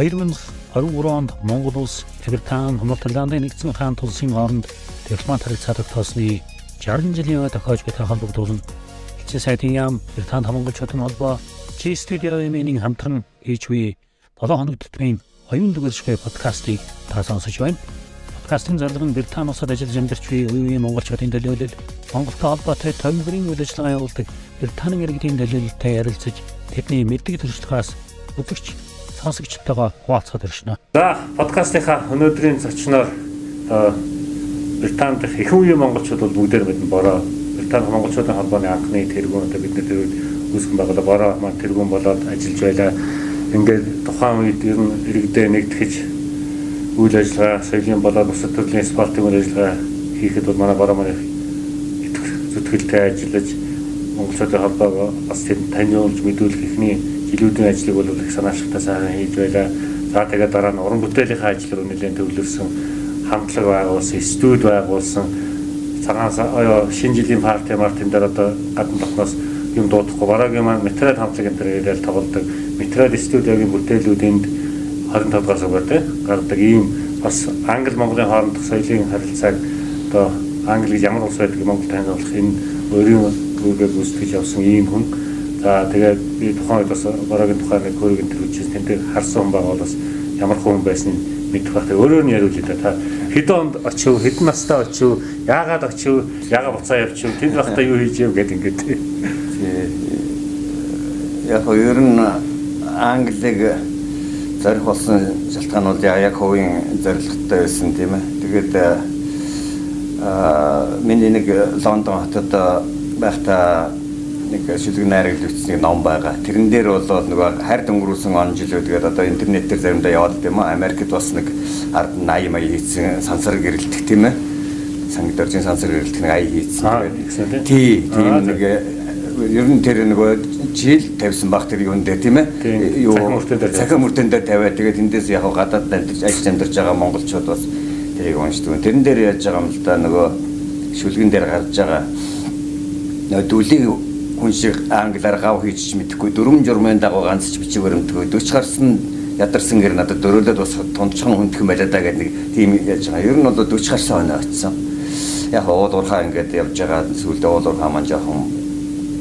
2023 онд Монгол улс Британи, Норвегийн нэгдсэн хаан тулсын хооронд дипломат харилцааг тоосны 60 жилийн өмнө тохиож буй холбогдуулан элчин сайдын яам Британи хамгаалчдын холбоо Чи студиогийн хамтран хийж буй 7 хоног төтмийн оюун дүгэршгүй подкастыг та сонсож байна. Подкастын зарлал нь Британи улсад ажиллаж амьдарч буй үеийн монголчуудын төлөөлөл Монголтой холбоотой томилбарын үйл ажиллагаа явуулдаг Британийн иргэдийн төлөөлөлтэй ярилцаж тэдний мэддэг төрслөхөөс өдөрч сонсогчтойгоо хуваалцахад иршнэ. За, подкастынхаа өнөөдрийн зочноор Британд дэх их үеийн монголчууд бол бүгдээр мэднэ бороо Британи монголчуудын холбооны анхны тэргүүн одоо бид нар тэр үүсгэн байгуулаа бороо маань тэргүүн болоод ажиллаж байлаа. Ингээд тухайн үед ер нь иргэдээ нэгтгэж үйл ажиллагаа, соёлын болоод бусад төрлийн спортын үйл ажиллагаа хийхэд бол манай бороо маань зүтгэлтэй ажиллаж монголчуудын холбоог бас тэр таниулж мэдүүлэх ихний жилүүдийн ажлыг бол их санаачтай сайхан хийж байлаа. За тэгээд дараа нь уран бүтээлийн ажил руу нэлээд төвлөрсөн хамтлаг байгуулсан, студ байгуулсан, цагаан шинэ жилийн парти мартин дээр одоо гадна дотноос юм дуудахгүй бараагийн маань материал хамтлаг энэ төр яриад тоглодог. Материал студиогийн бүтээлүүдэнд 25 дугаар сард тий гаргадаг ийм бас англи монголын хоорондох соёлын харилцааг одоо англи гэж ямар улс байдаг Монгол таниулах энэ өөрийн рүүгээ гүйцэтгэж явсан ийм хүн За тэгээд би тухайн үед бас бороогийн тухай нэг хөрөг. Тэнд дээр харсан хүн байгаа бол ямар хүн байсныг мэдэх байх. Өөрөөр нь яриулъя та хэдэн онд очив, хэдэн настай очив, яагаад очив, яагаад буцаа явчих, тэнд байхдаа юу хийж яв гэдэг ингээд. Яг хоёр нь Англиг зорих болсон шалтгаан бол яг хувийн зорилготой байсан тийм ээ. Тэгээд аа миний нэг Лондон хотод байхдаа нэг шүлэг найрагд бичсэн ном байгаа. Тэрэн дээр бол нөгөө хард өнгөрүүлсэн он жилүүд тэгээд одоо интернет дээр заримдаа яваад тийм үү. Америкт бас нэг ард 80 мая хийсэн сансар гэрэлтэх тийм ээ. Санги дөржин сансар гэрэлтэх нэг ая хийсэн тэгээд. Тий, тийм нэг ер нь тэр нөгөө жил тавьсан баг тэр юун дээр тийм ээ. Юу цахим мөртөн дээр тавиад тэгээд эндээс яг гадаад амьдарч ажиж амьдарч байгаа монголчууд бас тэрийг уншдаг. Тэрэн дээр яаж байгаа юм л да нөгөө шүлгэн дээр гарч байгаа нөгөө дүлийн хүн шиг англиар гав хийж мэдэхгүй дөрвөн журмын дагуу ганц ч бичиг баримтгүй 40 гарсан ядарсан гэр надад дөрөөлөд бас тунчхан хүндхэн байлаа да гэдэг нэг тийм яаж байгаа. Ер нь бол 40 гарсан хоноо очсон. Яг уул уурхаа ингээд явж байгаа сүүлдээ уул уурхаа маань жоохон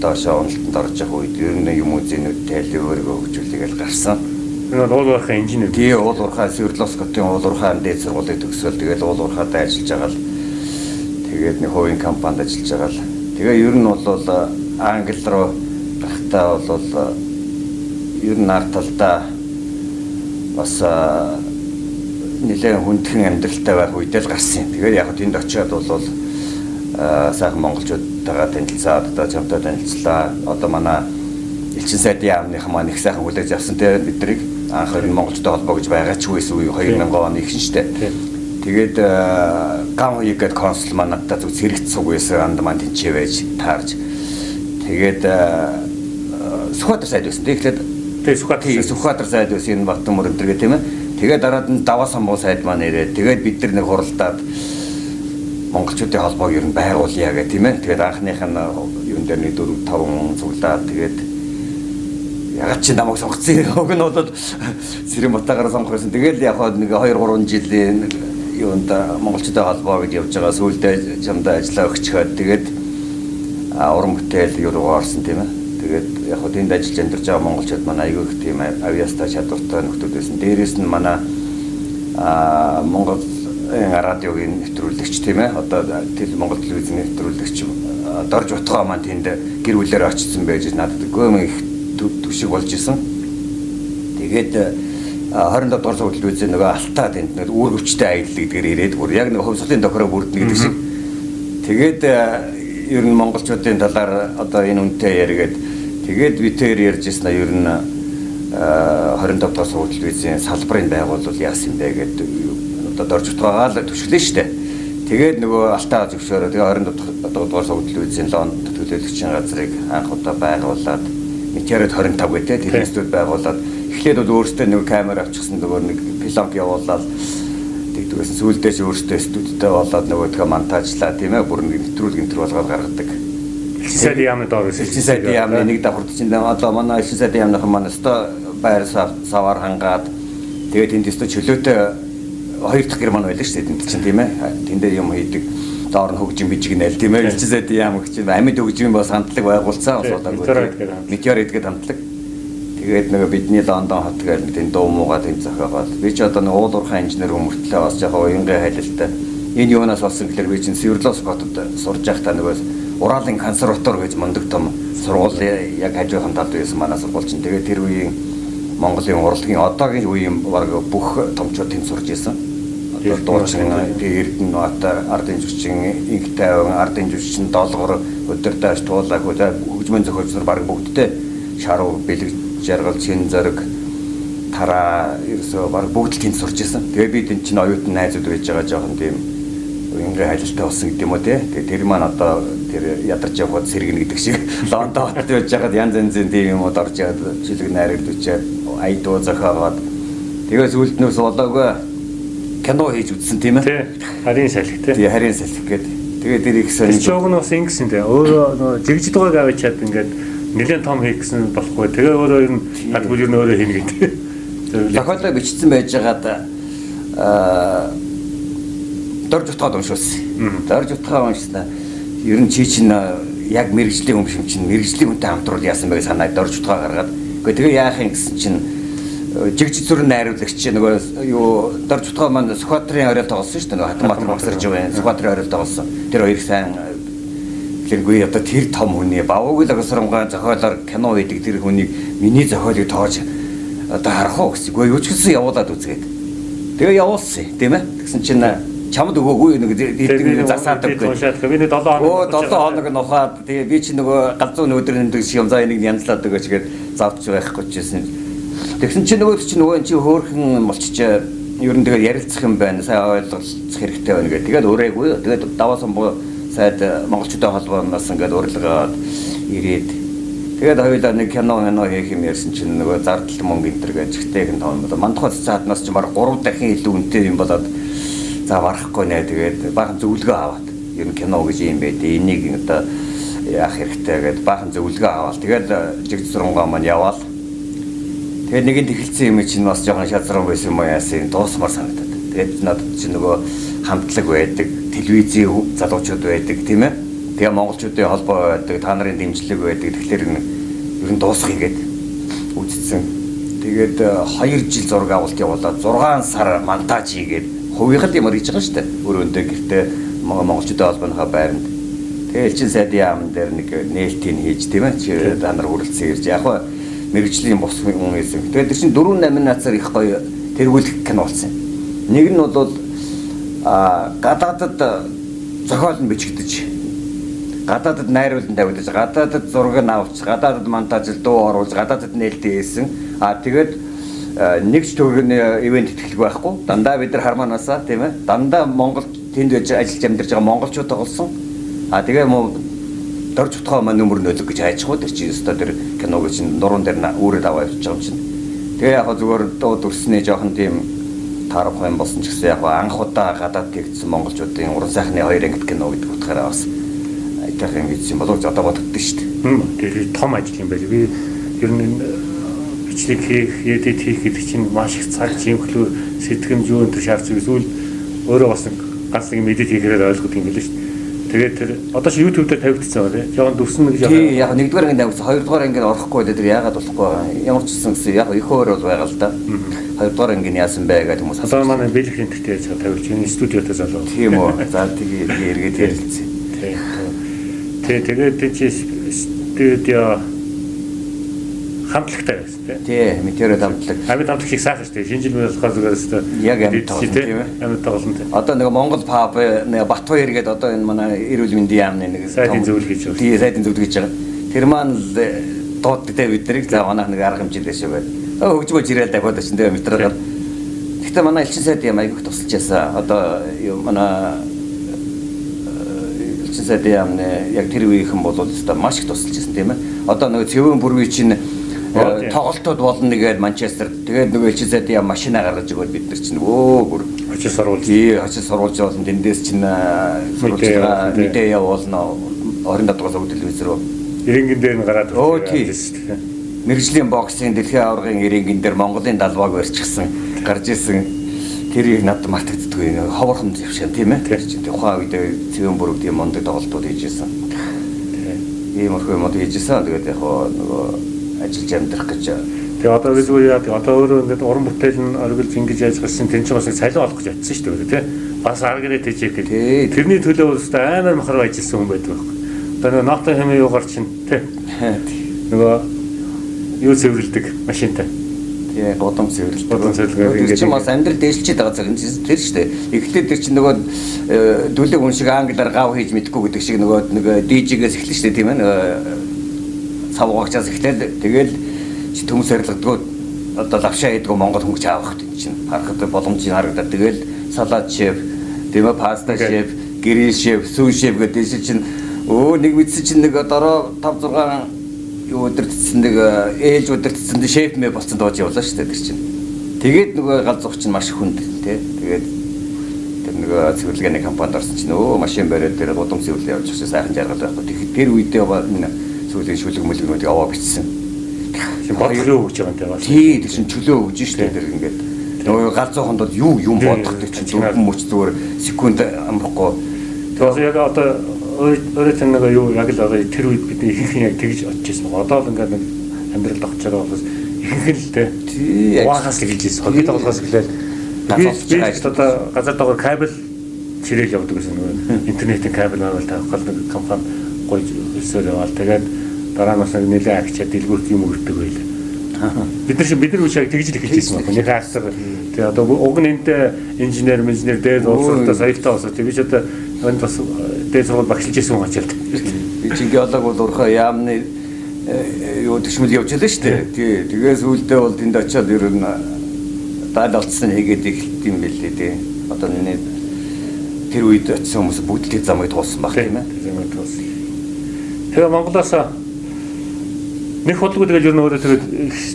доошоо уналтанд орж явах үед ер нь юм үзэнүүд тайлбар өөрийгөө хөгжүүлэгээл гарсан. Энэ уул уурхаа инженер. Тий уул уурхаа Свердловскотын уул уурхаан дээд сургуулийг төгсөөл тэгээд уул уурхаатай ажиллаж байгаа л тэгээд нэг хувийн компанид ажиллаж байгаа л тэгээ ер нь бол англи руу гарахтаа бол ер нь арт талдаа бас нэлээд хүндхэн амьдралтай байх үедээ л гарсан юм. Тэгээд яг тэнд очиод бол сайхан монголчуудтайгаа танилцаад одоо чамтай танилцлаа. Одоо манай элчин сайдын яамных маань их сайхан хүлээж авсан те биднийг анх энэ монголчтой холбоо гэж байгаа ч үе 2000 оны ихсэн штэ. Тэгээд гам хоёг гээд консул маань надад зүг зэрэгт суг байсан анд маань тэнцээ байж таарж Тэгээд Сүхбаатар сайд байсан. Тэгэхээр тэгээ Сүхбаатар Сүхбаатар сайд байсан энэ Баттан мөр өдр гэх тийм ээ. Тэгээд дараад нь Даваа самбуу сайд маань ирээд тэгээд бид нар нэг хуралдаад монголчуудын холбоог ер нь байгуулъя гэх тийм ээ. Тэгээд анхных нь юун дээр нэг 4 5 цуглаад тэгээд ягаад чи намайг сонгоцсон үг нь бол Сэрэн Батагаараа сонгох байсан. Тэгээд яг нэг 2 3 жилийн юунд монголчуудын холбоо гэж явж байгаа сүүлдээ чамдаа ажиллаа өгчхөөд тэгээд уран бүтээл юу руу орсон тийм ээ. Тэгээд яг хөө тэнд ажиллаж амьдарч байгаа монголчууд манай айгүй их тийм авиастай чадвартай нөхдүүд байсан. Дээрээс нь манай аа Монгол радиогийн нэвтрүүлэгч тийм ээ. Одоо тэл Монгол телевизийн нэвтрүүлэгч Дорж Утгаа маань тэнд гэр бүлээр очсон байж надад гөм их төшиг болж исэн. Тэгээд 27 дугаар сургууль үзээ нөгөө алтаа тэнд нэг үүргэвчтэй аялал гэдгээр ирээд бүр яг нэг хувьсгалын тохироо бүрднэ гэдэг шиг. Тэгээд ер нь монголчуудын талаар одоо энэ үнтэй яригээд тэгээд битээр ярьжсэн нь ер нь 25 дахь сургууль визийн салбарын байгуулвал яасан бэ гэдэг одоо дорж утгаагаа л төшөглөө штэ. Тэгээд нөгөө алтаа зөвшөөрөө тэгээ 27 дугаар сургууль визийн лонд төлөөлөгчийн газрыг анх удаа байгуулад метеорит 25 гэдэг телевизүүд байгуулад. Эхлээд бол өөртөө нэг камер авчихсан нөгөө нэг пилонк явуулаад тэгдгээс сүүлдээ ч өөртөө студидтэй болоод нөгөөдгөө монтажлаа тийм ээ бүр нэг нэвтрүүлэг энэ төр болгоод гаргадаг. Элчин сайдын яамны доор байсан. Элчин сайдын яамны нэг давхарт чинь одоо манай элчин сайдын яамныхан маань өстой байр савар хангаад Тэгээд тэнд өстө чөлөөтэй хоёр дахь герман байлаа шүү дээ тэнд чинь тийм ээ. Тэндээ юм хийдэг доор нь хөгжим бижигнэл тийм ээ. Элчин сайд яам гэж амьд хөгжим бас хандлага байгуулсан асуудаагүй. Метеор гэдэг хандлага. Тэгээд нөгөө бидний Лондон хот гэдэг тэнд дуу муугаа тэнд зохиогоод би ч одоо нэг уулуурхай инженер хүмүүртлээ бас яг уянгаа хайлалтай. Энэ юунаас болсон гэхээр би чинь Свердловск хотод сурж байхдаа нөгөө Уралын консерватор гэж мундаг том сургууль яг хажуухан талд байсан манай сургууль чинь. Тэгээд тэр үеийн Монголын урлагийн одоогийн үеийн баг бүх томчууд тэнд сурж исэн. Одоо дуучин Эрдэнэ Нот ардын жүжигчин Инх тайван ардын жүжигчин долгор өдөртөөш туулаа хөгжмөн зохиолч нар баг бүгдтэй шаруу бэлэг жаргал чин зэрэг тараа ерөөсөө баг бүгд л тэнд сурч исэн. Тэгээ би тэнд чинь оюутан найзууд байж байгаа жоохон тийм ингээ хайлттай болсон гэдэг юм уу те. Тэгээ тэр маань одоо тэр ядарч явхад сэргэнэ гэдэг шиг Лондон хотод байж байгаад янз янзын тийм юмуд орж яваад жилэг найрагд үчээд айдуу зохиогоод тэгээ сүлднөөс болоогүй кино хийж үзсэн тийм ээ. Харин салхи те. Тэгээ харин салхи гэдэг. Тэгээ тэр их сонь. Тэр чог нь бас ингэсэн те. Өөрөө нөгөө аваад чад ингээд нэлээд том хийх гэсэн болохгүй. Тэгээ өөрөө ер нь гадгүй ер нь өөрөө хийнэ гэдэг. Зохиолоо бичсэн байж байгаад аа дөрж утгаад уншуулсан. Дөрж утгаа уншснаа ер нь чи чинь яг мэрэгжлийн юм чинь мэрэгжлийн хүнтэй хамтруул яасан байг санаа дөрж утгаа гаргаад. Гэхдээ тэгээ яах юм гэсэн чинь жигжид зүрх найруулагч нөгөө юу дөрж утгаа маань Сүхбаатарын орой тоглосон шүү дээ. Хатан Баатар боксер живэн Сүхбаатарын орой тоглосон. Тэр хоёрыг сайн Тэргүй одоо тэр том хүний бавууг л агсрамгаа зохиолоор кино хийдэг тэр хүний миний зохиолыг тоож одоо харах уу гэсэн. Гэхдээ юу ч гэсэн явуулаад үзгээд. Тэгээ явуулсан тийм ээ. Тэгсэн чинь чамд өгөөгүй нэг эдгээр засаадаг. Би нэг 7 хоног. Оо 7 хоног нухаад тэгээ би чи нөгөө галзуу өдөр нэмдэг шиг юм за энийг янзлаад өгөөч гээд завч байхгүй чижсэн. Тэгсэн чи нөгөө чи нөгөө чи хөөхөн болчих ер нь тэгээ ярилцах юм байна. Сайн ойлгох хэрэгтэй байна гэх. Тэгээд өрөөгүй. Тэгээд даваасан буу сайд монголчуудын холбооноос ингээд урилгаад ирээд. Тэгээд хоёулаа нэг кино кино хийх юм ярьсан чинь нөгөө зардал мөнгө энэ төр гэж ихтэйхэн тоон мандахад цааднаас ч баг 3 дахин илүү үнэтэй юм болоод за барахгүй нэ. Тэгээд баахан зөвлөгөө аваад ер нь кино гэж юм байд энийг одоо яах хэрэгтэй гэдээ баахан зөвлөгөө аваад тэгээд жиг зурмгаа маань яваал. Тэгээд нэг нь тэгэлцсэн юм чинь бас жоохон шазран байсан юм яасан дуусмаар санагдаад. Тэгээд надад чинь нөгөө хамтлаг байдаг телевизийн залуучууд байдаг тийм ээ. Тэгээ монголчуудын холбоо байдаг, та нарын дэмжлэг байдаг. Тэгэхээр ер нь дуусгая гээд үзсэн. Тэгээд 2 э, жил зураг авалт явуулаад 6 сар монтаж хийгээд хувийнхал юм хийж байгаа шүү дээ. Өрөөндөө гэртээ монголчуудын холбооныхоо байранд. Тэгээ элчин сайдын яам дээр нэг нээлтийг хийж тийм ээ. Чи та нар хүрэлцэн ирж яг хаа мэрэгжлийн бус хүн байсан. Тэгээд тэр чинь 4 8 нацаар их гоё тэргүүлэх кино болсон. Нэг нь бол а гадаадад зохиол нь бичигдэж. Гадаадад найруулан тавигдаж гадаадад зураг нь авч гадаадад монтаж дуу оруулж гадаадад нээлттэй хийсэн. А тэгээд нэгч төгрөгийн ивент ихтгэл байхгүй. Дандаа бид нар хармаанаасаа тийм ээ. Дандаа Монгол тэнд байж ажиллаж амьдарч байгаа монголчууд тоглосон. А тэгээ муу дорж утгаа маань нөмөр нөлөг гэж хайчихгүй тэр чинь өстой тэр киног чинь нуруунд дээр үүрээд аваа явж байгаа юм чинь тэгээ яг зүгээр дуу дүрснээ жоохон тийм таарах юм болсон ч гэсэн яг анх удаа гадаад тэгсэн монголчуудын уран сайхны хоёр ангид кино гэдэг утгаараа бас айтах юм хийсэн боловч одоо бодогдсон шүү дээ. Тэр том ажил юм байл. Би ер нь бичлэг хийх, edit хийх гэдэг чинь маш их цаг, чимхлүү, сэтгэмж юу энэ шаарч эсвэл өөрөө бас ганц нэг edit хийхээр ойлгох юм билээ шүү дээ. Тэгээд тэр одоо чи YouTube дээр тавигдсан байна тийм. Жохон дүрсэн гэж яг. Тийм яг нэгдүгээр анги тавигдсан, хоёрдугаар анги орохгүй дээ. Тэр яагаад болохгүй ямар ч гэсэн гэсэн яг их өөр бол байгаа л да. Хоёрдугаар анги яасан бэ гэдэг хүмүүс. Одоо манай бэлэг хинтгтэй яаж тавигч энэ студиотоо залуу. Тийм үү. За тэгээ эргээд ярилцсан. Тийм. Тэгээ тэгээд чи студио хамтлагтай байсан тийм. Тий, метеорит хамтлаг. Амьд хамтлаг их сайхан шүү дээ. Шинэ жил болохоор зүгээр өстой. Яг амьд тоглосон тийм ээ. Амьд тоглосон тийм. Одоо нэг Монгол паб Батбаяр гэдэг одоо энэ манай эрүүл мэндийн яамны нэг сайдын зөвлөл хийж байгаа. Тий, сайдын зөвлөл хийж байгаа. Тэр маань л дууддаг бид нарыг за манайх нэг арга хэмжээ дэшээ байд. Хөгжмөж ирээл давхад чинь тийм метрээр. Гэхдээ манай элчин сайд юм айгүйх тусалж ясаа. Одоо манай элчин сайд яамны яг тэр үеийнхэн бол өстой. Маш их тусалж ясан тийм ээ. Одоо нэг цэвэн бүрвий чинь тоглолтууд болно нэгээд Манчестер. Тэгээд нөгөө элчин сайд яа машина гаргаж өгөөд бид нар чинь өө бүр очиж сурвалж. Тий очиж сурвалж болно. Тэндээс чинь сурвалж мэдээ явуулна. 27 дугаар сар телевиз рүү. Эрэнгэн дээр нь гараад өө тий мэрэгжлийн боксing дэлхийн аваргын эрэнгэн дээр Монголын далбааг барьчихсан гарч исэн тэрийг надад мартагддаггүй нэг ховорхон завшаа тийм ээ. Тэр чинь тухайн үед цэвэн бүрэг тийм мондөд тоглолтууд хийжсэн. Иймэрхүү юмуд хийжсэн. Тэгээд яг нөгөө ажиллаж амьдрах гэж Тэгээ одоо визгүй яа одоо өөрөө ингээд уран бүтээл нь оргилж ингэж яаж гарсан тэн чинь бас цалин олох гэж ятсан шүү дээ тий. Бас аргэрээ тэжээх гэх. Тэрний төлөө өөрөөсөө амар махар ажилласан хүн байдаг байхгүй. Одоо нөгөө ноото хэмээ юу гарч чинь тий. Нөгөө юу цэвэрлдэг машинтай. Тий, годом цэвэрлдэг. Годом цэвэрлэгээр ингээд чинь бас амьдрал дээшлчихэд байгаа зэрэг тэр шүү дээ. Ихтэй тэр чинь нөгөө дүлэг хүн шиг англиар гав хийж мэдгүй гэдэг шиг нөгөө нэг дижигээс эхэлнэ шүү дээ тийм ээ. Нөгөө цав гогчаас эхлээл тэгэл төмс арилгадгүй одоо лавшаа хийдгүү Монгол хөнгөч аавах гэдэг чинь харахад боломжийг харагдаад тэгэл салат шеф тийм ээ паста шеф гэрэл шеф сүү шеф гэдэг чинь өө нэг мэдсэн чинь нэг одоо 5 6 юу өдөртсөн нэг ээж өдөртсөн шеф мэ болсон доож явлаа шүү дээ тэр чинь тэгээд нөгөө галзуух чинь маш хүнд тий тэгээд тэр нөгөө цэвэрлэгээний компанид орсон чинь өө машин бариад тэр гудам цэвэрлээ явж байгаа сайхан жаргал байхгүй тэгэхэд тэр үедээ сүүлийн шүлэг мүлгнүүдийг аваа бичсэн бодлоо өгж байгаа юм тийм. Тий, тэр чинь чөлөө өгж штэ тэр ингээд. Нөгөө галзууханд бол юу юм бодох тэр чинь дөрвөн мөч зүгээр секунд амрахгүй. Тэгэхээр яг одоо өөрөө тэр нэг юу яг л одоо тэр үед бидний ихэнх яг тэгж очиж байсан. Одоо л ингээд нэг амьдрал тогтж байгаа болохоос ихэнх л тэ. Тий. Уахаас л хэлжсэн. Хогийн тоглохоос эхлээл би одоо газар доогоор кабель чирэл явдаг гэсэн нөгөө интернетийн кабель аваад тавих гол нэг компани гоё өсөөр яваал. Тэгээд дараа нь бас нэлээд агчаа дэлгүүрт юм өртөг байлаа. Бид нар шиг бид нар үчиг тэгж л эхэлж байсан байна. Нэг хаагсар тэгээ одоо уг нь энтэй инженер инженер дээд уусралтаа соёлтой болсон. Тэгээ би ч одоо энд бас дээд сургууль багшилж байсан хүн ачаалт. Би чинь геолог бол урхаа яамны э, юу төшмөл явж байлаа шүү дээ. Тий. Тэгээс үлдээ бол тэнд очиад ер нь даал олцсон хийгээд эхэлт юм бэлээ тий. Одоо нэг тэр үед очисон хүмүүс бүгд л замыг туулсан баг тийм ээ. Замыг туулсан. Тэгээ Монголоос Нэг худлгүй тэгэл ер нь өөрөө тэгээд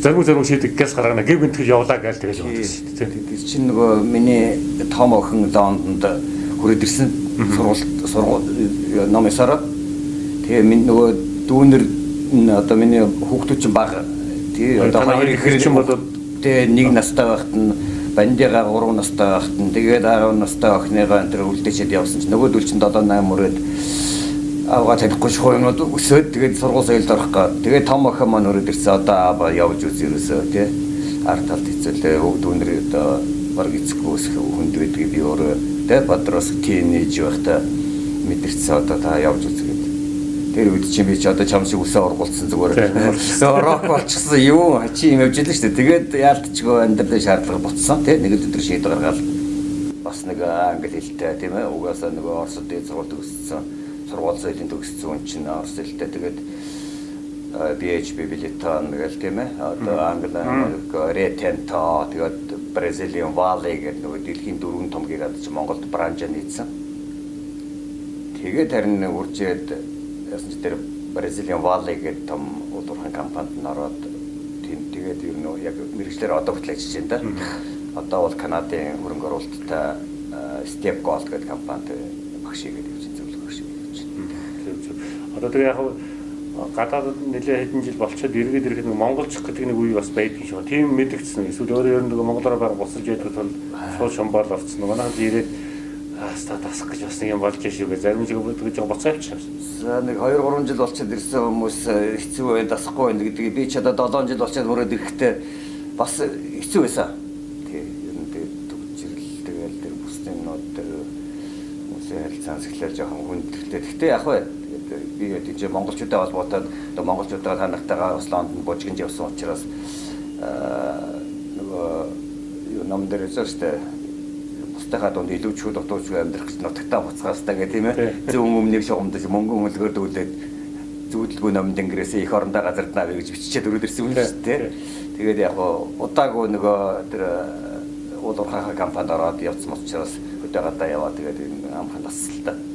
зарим зарим шийдэг газ гаргана гэр бинтгэж явлаа гэж тэгэл бодсон шүү дээ. Тэр чинь нөгөө миний том охин лондонд хүрээд ирсэн сургууль сургууль ном ясараа. Тэгээ минь нөгөө дүүнер одоо миний хүүхдүүд чинь бага. Тэгээ одоо хоёр ихэр чинь бол тэгээ нэг настай байхад нь бандигаа 3 настай байхад нь тэгээд 10 настай охиныгаа энэ төр үлдээчихэд явсан чинь нөгөө дүүл чинь 7 8 мөрөөд авгаа тарихгүй шгүй юмуд өсөөд тэгээд сургууль соёлд орох га. Тэгээд том охин маань өрөөд ирсэн одоо аваа явж үз ерөөсөө тий. Ард талд хэцэлээ өвд өнөр одоо баг эцгүй өсөх хүнд байдгийг би өөрөө тий бодрос тийнейж байхдаа мэдэрсэн одоо та явж үзгээд. Тэр үед чинь би ч одоо чам шиг үсээ ургуулсан зүгээр. Рок болчихсон юу чи юм явж илээ шүү дээ. Тэгээд яалтчгүй амьдралын шаардлага ботсон тий. Нэг өдөр шийд гаргаад бас нэг англи хэлтэй тийм ээ угаасаа нөгөө орсод дээд сургуульд өссөн сургууль соёлын төгссөн хүн чинь орос хэлтэй тэгээд PHP билетон гэл тийм ээ одоо англи америк ретенто тэгээд бразилийн вали гэдэг нөгөө дэлхийн дөрвөн том гигад чи Монголд бранжа нийцсэн. Тэгээд харин үржээд яасан ч тэр бразилийн вали гэдэг том улуурхан компанид н ороод тийм тэгээд ер нь яг мэрэгчлэр одоо хүртэл ажиллаж байна да. Одоо бол Канадын хөрөнгө оруулалттай Step Gold гэдэг компанид багш игээд явж Одоо тэгээ яг гадаадд нэлээ хэдэн жил болчиход эргээд ирэхэд нэг монголчих гэдэг нэг үе бас юм шиг. Тийм мэдгдсэн. Эсвэл өөрөө ер нь нэг монголоор баг босож яддаг тул шууд шамбал орцсон. Манайд ирээд аста тасах гэж бас нэг юм болж шүү гэ. Зарим жиг гэж боцоо авчихсан. За нэг 2 3 жил болчиход ирсэн хүмүүс э, хэцүү бай дасахгүй байна гэдэг. Би ч одоо 7 жил болчиход мөрөд ирэхдээ бас хэцүү байсан. Тий. Ер нь тэгээд төгжрөл тэгэл тэр бусдын нод тэр хүмүүсийн харилцаан сэхлэл жоохон хүндрэлтэй. Гэхдээ яг бай би тийч монголчуудтай холбоотой одоо монголчуудаа танахтайгаа бас Лондонд бужигж явсан учраас нөгөө юу ном дээр зөвштэй бусдынхаа дунд илүү чүү дутуучгүй амьдрах гэж нутагтаа буцгаастай гэх тийм ээ. Зөв өмнөг шугамдаж мөнгөн хөлгөр дүүлээд зүудлгүй номд ингэрээсээ их орондоо газарднаа гэж биччихээд өрөөд ирсэн юм шүү дээ тэгээд яг удаагүй нөгөө тэр уул уурхай компанид ороод явцсан учраас өдөөгаадаа яваа тэгээд амхан таслалтай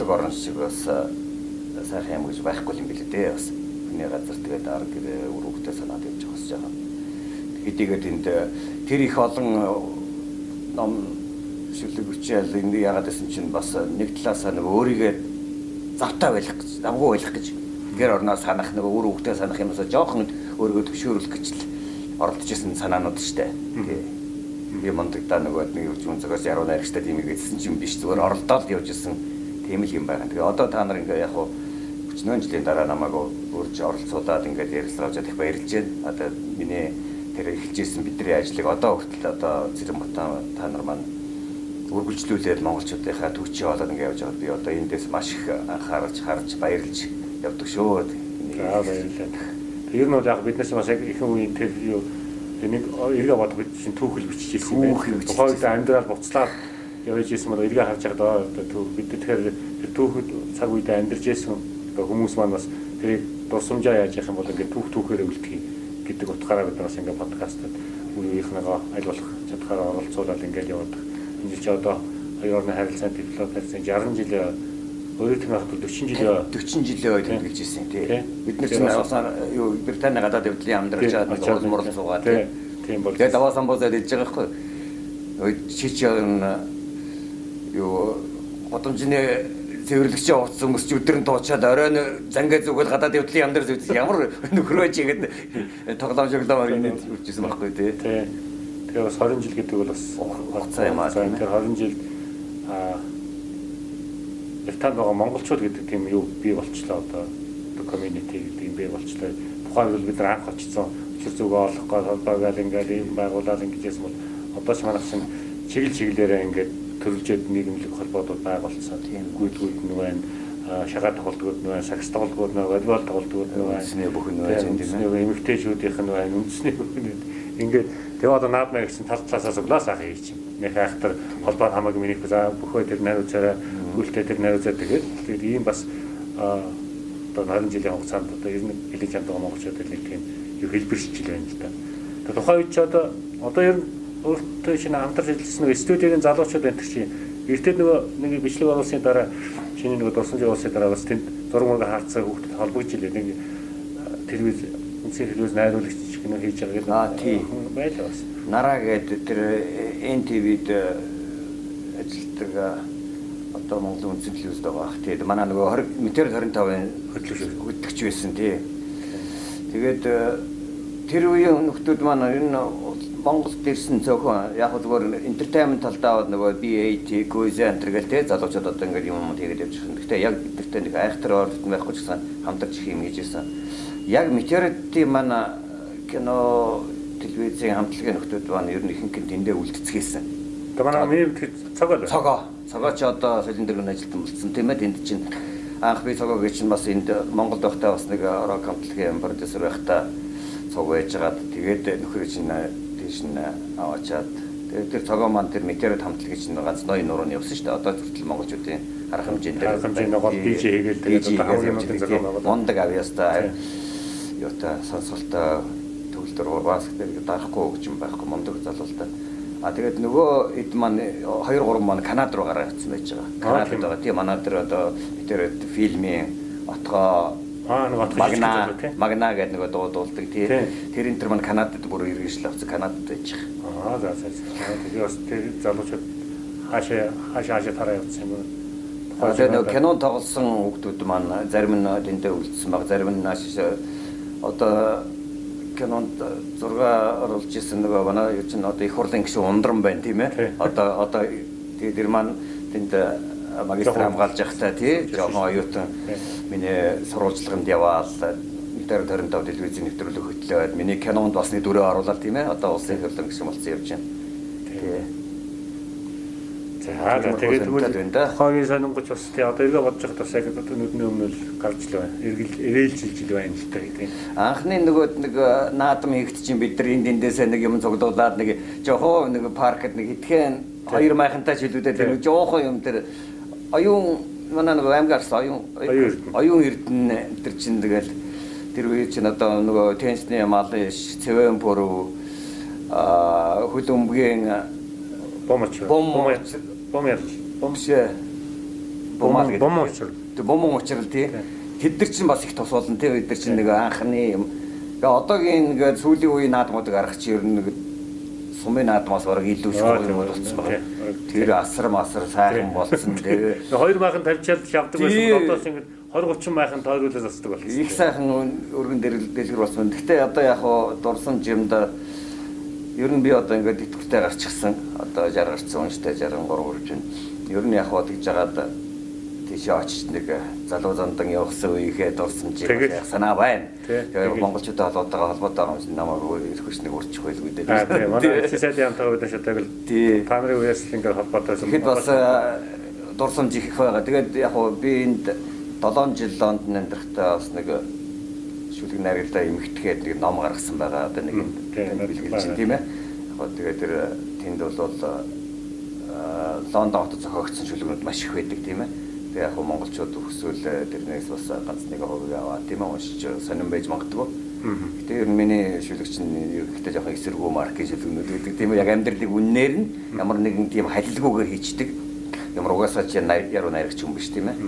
нутаг орон шиг бас сайхан юм гэж байхгүй юм билээ дээ бас. Хүний газар тэгээд ар гэрээ өрөвхтэй санаад явж байгаа ч жаа. Хэдийгээр тэнд тэр их олон ном шүлэг хүчээл энэ ягаад гэсэн чинь бас нэг талаасаа нэг өөрийгөө завтаа байх гэж, завгүй байх гэж гэр орноо санах нэг өөр хөвгтэй санах юмсаа жоохон өөрийгөө төвшөөрөх гэж л оролдож исэн санаанууд штэ. Тий. Би мондогдаа нөгөө нэг юм зөгөөс яруу найрагчтай тийм ингэсэн ч юм биш зүгээр оролдоод явж исэн тийм л юм байна. Тэгээ одоо та нар ингээ яг хуу 40 жилийн дараа намайг үрж оролцуулаад ингээд ярилцлагаж их баярлж байна. Одоо миний тэр эхэлжсэн бидний ажлыг одоо хүртэл одоо Цэрэн Батан та нар маань үргэлжлүүлээд монголчуудынхаа төвчөө болоод ингээд явж байгаа. Би одоо эндээс маш их анхаарч харж баярлж явдаг шүү. За баярлалаа. Тэр нь бол яг биднээс бас яг ихэнх үеийн тэр юу нэг эргээ бодох бид чинь түүхэл юм байна. Тухайн үед амьдрал буцлаад явж ирсэн бол эргээ харж байгаа одоо бид тэгэхээр тэр түүхэд цаг үед амьдарч ирсэн хүмүүс маань бас тэрийг дурсамжаа яаж явах юм бол ингээд түүх түүхээр үлдэх гэдэг утгаараа бид бас ингээд подкастад үеийнхнийгаа аль болох чадхаараа оролцуулаад ингээд яваад энэ ч одоо хоёр орны харилцааны дипломат харилцааны 60 жилийн өөрөөр хэлбэл 40 жилийн 40 жилийн үед тэмдэглэж ирсэн тий. Бид нар чинь авсан юу Британи гадаад явдлын нэг уул мурал суугаад тийм бол. Тэгээд даваа самбозаад иж байгаа хгүй. Ой чич юу годомжны цэвэрлэгчээ уцсан хүмүүс ч өдөр нь дуучаад оройн зангаа зүгэл гадаад явдлын амдрал зүгт ямар нөхрөөж игээд тоглоом жоглоом инээд үржсэн байхгүй тий. Тэгээ бас 20 жил гэдэг бол бас хугацаа юм аа. Тэгэхээр 20 жил аа Британд байгаа монголчууд гэдэг тийм юу бий болчлоо одоо community гэдэг юм бий болчлоо. Тухайн үйл бид нар анх очсон өчир зүгөө олохгүй холбоогаал ингээд юм байгуулаад ингэж бол одоо ч манайх чинь чиглэл чиглэлээрээ ингээд төрөлжөөд нийгэмлэг холбоодууд байгуулсан. Тийм гүйдгүүд нь байна шагаа тоглолтууд нь байна, сакс тоглолтууд нь, волейбол тоглолтууд нь байна. Үндэсний байж энэ тийм үү, эмэгтэйчүүдийнх нь байна, үндэсний бүхэн. Ингээд тэгээ одоо наад маяг гэсэн тал талаасаа суглаас ах юм чинь. Нэг айхтар холбоо хамаагүй минийх за бөхөө тэр найруулцаараа гүйлтэй тэр найруулцаа тэгээд тэгээд ийм бас одоо 20 жилийн хугацаанд одоо ер нь хэлж чаддаг монголчуудад нэг тийм юу хэлбэршил байна л да. Тэгээд тухайн үед ч одоо одоо ер нь өөртөө шинэ хамтарч ажилласан нэг студиогийн залуучууд энэ чинь эртээ нөгөө нэг бичлэг оруулсны дараа чиний нөгөө дурсамж явуулсны дараа бас тэнд зураг мөрөг хаацаа хүүхдэд холбогдож илээ. Нэг телевиз үнсээ телевиз найруулагч кино хийж байгаа гэдэг аа тий. байлаа бас. Нараа гэдэг тэр NTV-д ажилладаг одоо Монголын үндсэн телевизд байгаа ах. Тий манай нөгөө метр 25-ын хөтлөгч хөтлөгч байсан. тий. Тэгээд тэр үеийн нөхдүүд маань ер нь Монголд ирсэн зөвхөн яг зүгээр entertainment талдаа нөгөө BAT, антер гэл те залуучууд одоо ингээд юм юм тэгээд явж байгаа. Гэхдээ яг бидэртээ нэг айхтар оролт байхгүй ч гэсэн хамтарч их юм хийжсэн. Яг Meteority манай кино телевизийн хамтлагийн нөхдүүд маань ер нь ихэнх нь тэндээ үлдцгээсэн. Тэгээ манай мем цогоо. Цогоо. Цогоо ч одоо солин дэргэн ажилтан болсон тийм ээ тэнд чинь анх би цогоо гэж чинь бас энд Монголд байхдаа бас нэг рок хамтлагийн продюсер байхдаа цог байж байгаад тэгээд нөхөр чинь нь аваачаад тэгээд тэр цогоо маань тэр метеорит хамтлагийн чинь ганц ноён нуруу нь явсан шүү дээ. Одоо хүртэл монголчуудын арга хэмжээнд арга хэмжээний гол DJ хийгээл тэгээд одоо хамгийн мундаг зохион байгуулалт. Мундаг авьяастай юутай сонсголтой төгөлдөр урбаас гэдэг дарахгүй гэж юм байхгүй мундаг залуустай. А тэгээд нөгөө хэд маань 2 3 маань Канада руу гараа явсан байж байгаа. Канадад байгаа. Тийм манай дээр одоо метеорит фильмийн отгоо Аа нэг отгоо Магна Магна гэдэг нэг дуу дуулдаг тий. Тэр энэ төр маань Канадад бүр иргэншил авсан Канадад байж байгаа. Аа за за. Тэгээ бас тэр залуучууд хаашаа хаашаа хаашаа тараа явуулсан юм. Тэгээд нэг кино тоглосон хүмүүс маань зарим нь тэндээ үлдсэн баг, зарим нь нааш одоо кинонд зурга оруулж исэн нөгөө манай юу чинь одоо их хурлын гишүүн ундран байна тийм ээ. Одоо одоо тэгээд тэр маань тэнд магистр хамгаалж явахдаа тий жоохон оюутан миний сурвалжлаганд яваал метр 25 телевизийн нэвтрүүлэг хөтлөөд миний кинонд бас нэг дөрөв оруулаад тийм ээ одоо улсын хөрлөн гişүн болсон явж байна. Тий. За тэгээд тэгвэл хогийн сонингоч бас тий одоо эргээ бодож байхад бас яг одоо нүдний өмнө л гарч л байна. Эргэл эрээлжилж л байна л та тийм. Анхны нөгөө нэг наадам хийгд чинь бид нар энд эндээсээ нэг юм цуглуулад нэг жоохон нэг паркд нэг итгэн хоёр майхантай шилүүдэд нэг жоохон юм тэр оюун манай нэг аймгаарс оюун оюун эрдэнэ. тэр чин тэгэл тэр үе чин одоо нөгөө тенсний малыш цэвэн пуру а хөлөмбгийн бомоч бомоч бомер бомшэ бомал гэдэг. бомоч тэг бомон учрал тий. Тэд нар чинь бас их тус болно тий. Бид нар чинь нэг анхны юм. Тэгээ одоогийн нэг сүүлийн үеийн наадмуудыг арах чи ер нь сумын наадмаас бараг илүү шууд юм болсон байна. Тэр асар масар сайхан болсон. Тэгээ хоёр майхан тавьчаад шавдаг байсан бодоос ингэ 20 30 майхан тойруулаад засдаг болсон. Их сайхан өргөн дэлгэр болсон. Гэхдээ одоо яг хуу дурсан жимд Ер нь би одоо ингээд идэвхтэй гарчихсан. Одоо 60 гарцсан унштай 63 хүрч байна. Ер нь яг хаа тэгж жагаад тийшээ очиж нэг залуу зандан явсан үеийнхээ дурсан чи санаа байна. Тэгээд- монголчуудаа холбоотойгоо холбоотой юм шиг намайг ирэхвч нэг урчих байлгүй дээ. Аа тийм манай сайдын хамтаа үүдэн шатаг л та нарын үеэс л ингээд холбоотойсон. Тэгэхэд бас э, дурсамж их байгаа. Тэгээд яг хуу би энд 7 жил Лондон амьдрахтаа бас нэг шүлэг найрагтай эмхтгэхэд нэг ном гаргасан байгаа. Одоо нэг бэлгэлж байгаа. тийм ээ. Яг тэгээд тэр э, тэнд бол э, Лондон хотод зохиогдсон шүлгүүд маш их байдаг тийм ээ. Тэгээ яг монголчууд өсвөл э, тэрнээс бас ганц нэг хувийг аваа тийм ээ уншиж сонирн байж магадгүй. Гэтэ ер нь миний шүлэгч нь ерөнхийдөө жоохон эсэргүү маркийн шүлгэнүүд байдаг тийм ээ. Яг амьдралыг үннээр нь ямар нэгэн тийм халилгүйгээр хийчдэг. Ямар угаасаа най- яруу найрагч юм биш тийм ээ.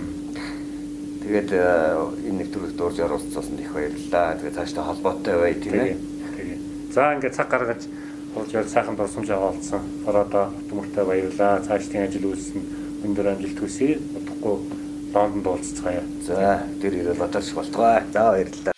Тэгээд э, энэ нэг төрөлд урьж оруулцсан их баярлалаа. Тэгээд цаашдаа холбоотой бай тийм ээ. За ингээд цаг гаргаж болж ял сайхан дурсамж аваалцсан. Ороодоо төмөртэй баярлаа. Цаашдын ажил үйлсэн өндөр амжилт хүсье. Удахгүй Лондонд уулзцгаая. За тэр ирэл батарч болтгоо. За баярлалаа.